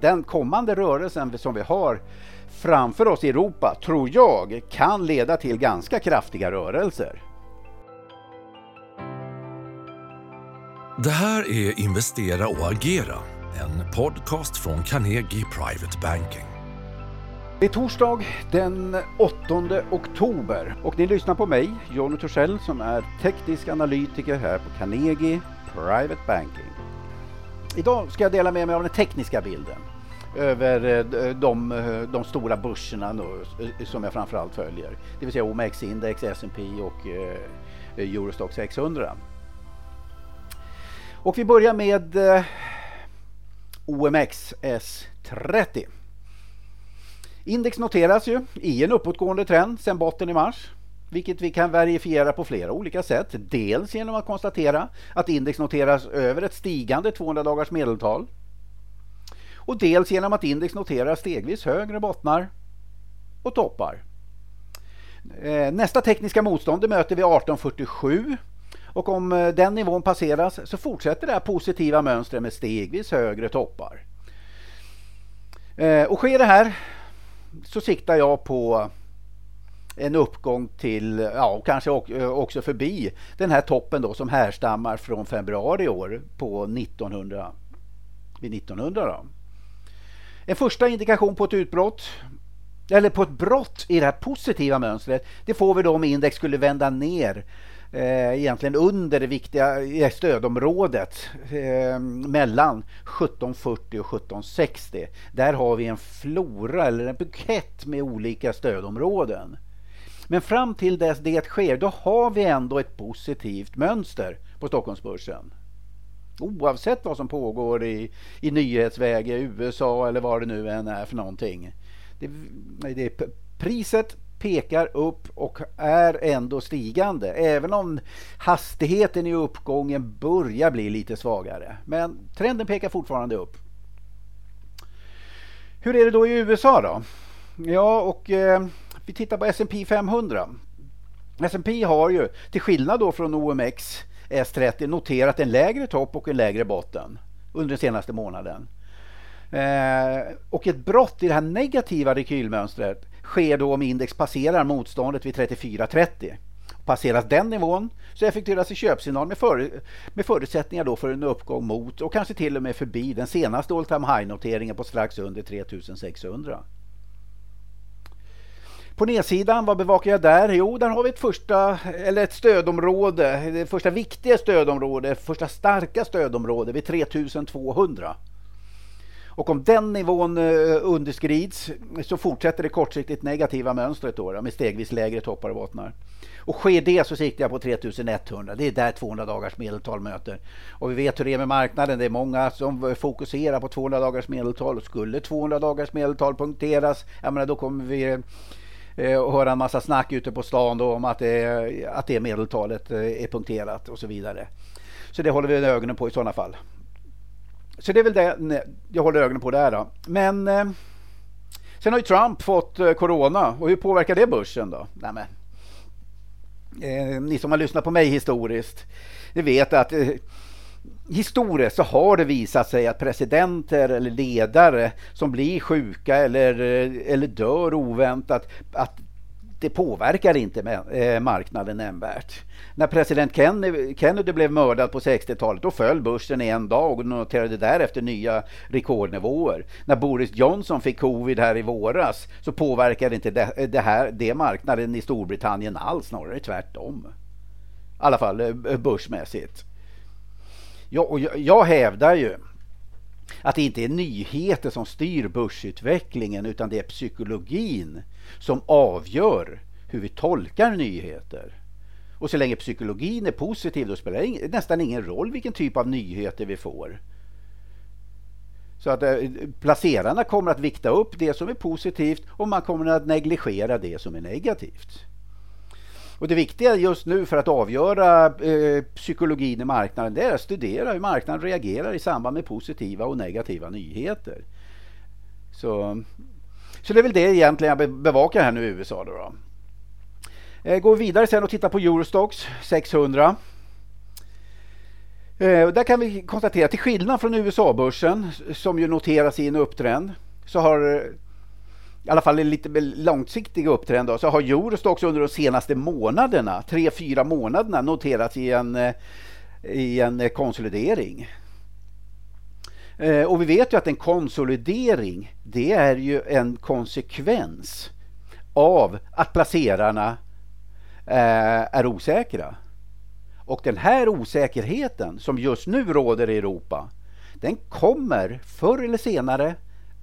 Den kommande rörelsen som vi har framför oss i Europa tror jag kan leda till ganska kraftiga rörelser. Det här är Investera och agera, en podcast från Carnegie Private Banking. Det är torsdag den 8 oktober och ni lyssnar på mig, Jonny Torssell, som är teknisk analytiker här på Carnegie Private Banking. Idag ska jag dela med mig av den tekniska bilden över eh, eh, de, eh, de stora börserna nu, som jag framförallt följer. Det vill säga OMX-index, S&P och Eurostock 600. Och vi börjar med OMX S30. Index noteras ju i en uppåtgående trend sedan botten i mars vilket vi kan verifiera på flera olika sätt. Dels genom att konstatera att index noteras över ett stigande 200 dagars medeltal. Och dels genom att index noterar stegvis högre bottnar och toppar. Eh, nästa tekniska motstånd möter vi 1847 och om eh, den nivån passeras så fortsätter det här positiva mönstret med stegvis högre toppar. Eh, och sker det här så siktar jag på en uppgång till, ja kanske eh, också förbi den här toppen då som härstammar från februari i år på 1900. Vid 1900 då. En första indikation på ett utbrott eller på ett brott i det här positiva mönstret det får vi då om index skulle vända ner eh, egentligen under det viktiga stödområdet eh, mellan 1740 och 1760. Där har vi en flora eller en bukett med olika stödområden. Men fram till dess det sker, då har vi ändå ett positivt mönster på Stockholmsbörsen. Oavsett vad som pågår i, i nyhetsväg i USA eller vad det nu än är för någonting. Det, det, priset pekar upp och är ändå stigande. Även om hastigheten i uppgången börjar bli lite svagare. Men trenden pekar fortfarande upp. Hur är det då i USA då? Ja, och eh, vi tittar på S&P 500. S&P har ju, till skillnad då från OMX S30, noterat en lägre topp och en lägre botten under den senaste månaden. Eh, och ett brott i det här negativa rekylmönstret sker då om index passerar motståndet vid 34,30. Passeras den nivån så effektueras en köpsignal med, för, med förutsättningar då för en uppgång mot och kanske till och med förbi den senaste all time high-noteringen på strax under 3600. På nedsidan, vad bevakar jag där? Jo, där har vi ett första, eller ett stödområde, det första viktiga stödområde, första starka stödområde vid 3200. Och om den nivån eh, underskrids så fortsätter det kortsiktigt negativa mönstret då, med stegvis lägre toppar och bottnar. Och sker det så siktar jag på 3100. Det är där 200 dagars medeltal möter. Och vi vet hur det är med marknaden. Det är många som fokuserar på 200 dagars medeltal. Och skulle 200 dagars medeltal punkteras, jag menar, då kommer vi Eh, och höra en massa snack ute på stan då om att det, att det medeltalet eh, är punkterat och så vidare. Så det håller vi ögonen på i sådana fall. Så det är väl det jag håller ögonen på där då. Men eh, sen har ju Trump fått corona och hur påverkar det börsen då? Nej, men, eh, ni som har lyssnat på mig historiskt, ni vet att eh, historiskt så har det visat sig att presidenter eller ledare som blir sjuka eller, eller dör oväntat, att det påverkar inte eh, marknaden nämnvärt. När president Kennedy blev mördad på 60-talet då föll börsen i en dag och noterade därefter nya rekordnivåer. När Boris Johnson fick covid här i våras så påverkade inte det, det här, det marknaden i Storbritannien alls, snarare tvärtom. I alla fall eh, börsmässigt jag, och jag, jag hävdar ju att det inte är nyheter som styr börsutvecklingen utan det är psykologin som avgör hur vi tolkar nyheter. Och så länge psykologin är positiv då spelar det nästan ingen roll vilken typ av nyheter vi får. Så att eh, placerarna kommer att vikta upp det som är positivt och man kommer att negligera det som är negativt. Och det viktiga just nu för att avgöra eh, psykologin i marknaden det är att studera hur marknaden reagerar i samband med positiva och negativa nyheter. Så, så det är väl det egentligen jag bevakar här nu i USA. Då, då. Eh, går vidare sen och tittar på Eurostox 600. Eh, där kan vi konstatera, till skillnad från USA-börsen som ju noteras i en upptrend, så har i alla fall en lite långsiktig upptrend, då, så har Eurostox under de senaste månaderna, tre, fyra månaderna, noterats i en, eh, i en eh, konsolidering. Eh, och vi vet ju att en konsolidering, det är ju en konsekvens av att placerarna är osäkra. Och den här osäkerheten som just nu råder i Europa, den kommer förr eller senare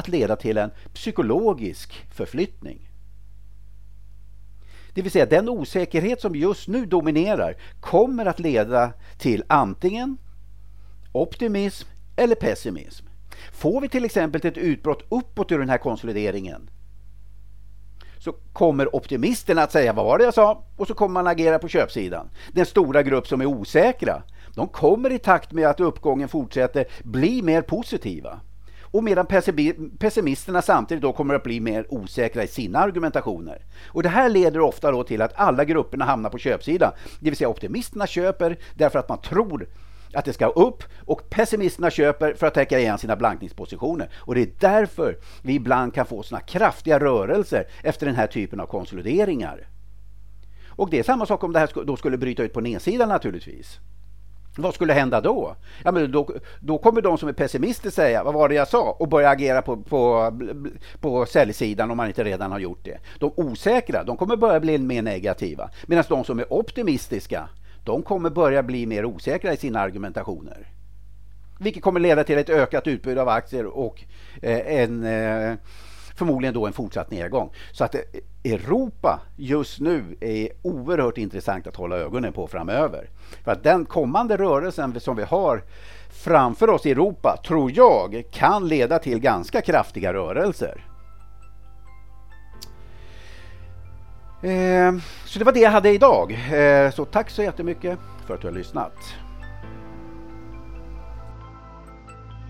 att leda till en psykologisk förflyttning. Det vill säga den osäkerhet som just nu dominerar kommer att leda till antingen optimism eller pessimism. Får vi till exempel ett utbrott uppåt ur den här konsolideringen så kommer optimisterna att säga vad var det jag sa och så kommer man agera på köpsidan. Den stora grupp som är osäkra, de kommer i takt med att uppgången fortsätter bli mer positiva. Och medan pessimisterna samtidigt då kommer att bli mer osäkra i sina argumentationer. Och det här leder ofta då till att alla grupperna hamnar på köpsidan. Det vill säga optimisterna köper därför att man tror att det ska upp och pessimisterna köper för att täcka igen sina blankningspositioner. Och det är därför vi ibland kan få såna kraftiga rörelser efter den här typen av konsolideringar. Och det är samma sak om det här då skulle bryta ut på nedsidan naturligtvis. Vad skulle hända då? Ja, men då? Då kommer de som är pessimister säga, vad var det jag sa? Och börja agera på, på, på säljsidan om man inte redan har gjort det. De osäkra, de kommer börja bli mer negativa. Medan de som är optimistiska, de kommer börja bli mer osäkra i sina argumentationer. Vilket kommer leda till ett ökat utbud av aktier och eh, en, eh, förmodligen då en fortsatt nedgång. Så att eh, Europa just nu är oerhört intressant att hålla ögonen på framöver. För att den kommande rörelsen som vi har framför oss i Europa tror jag kan leda till ganska kraftiga rörelser. Eh, så det var det jag hade idag. Eh, så tack så jättemycket för att du har lyssnat.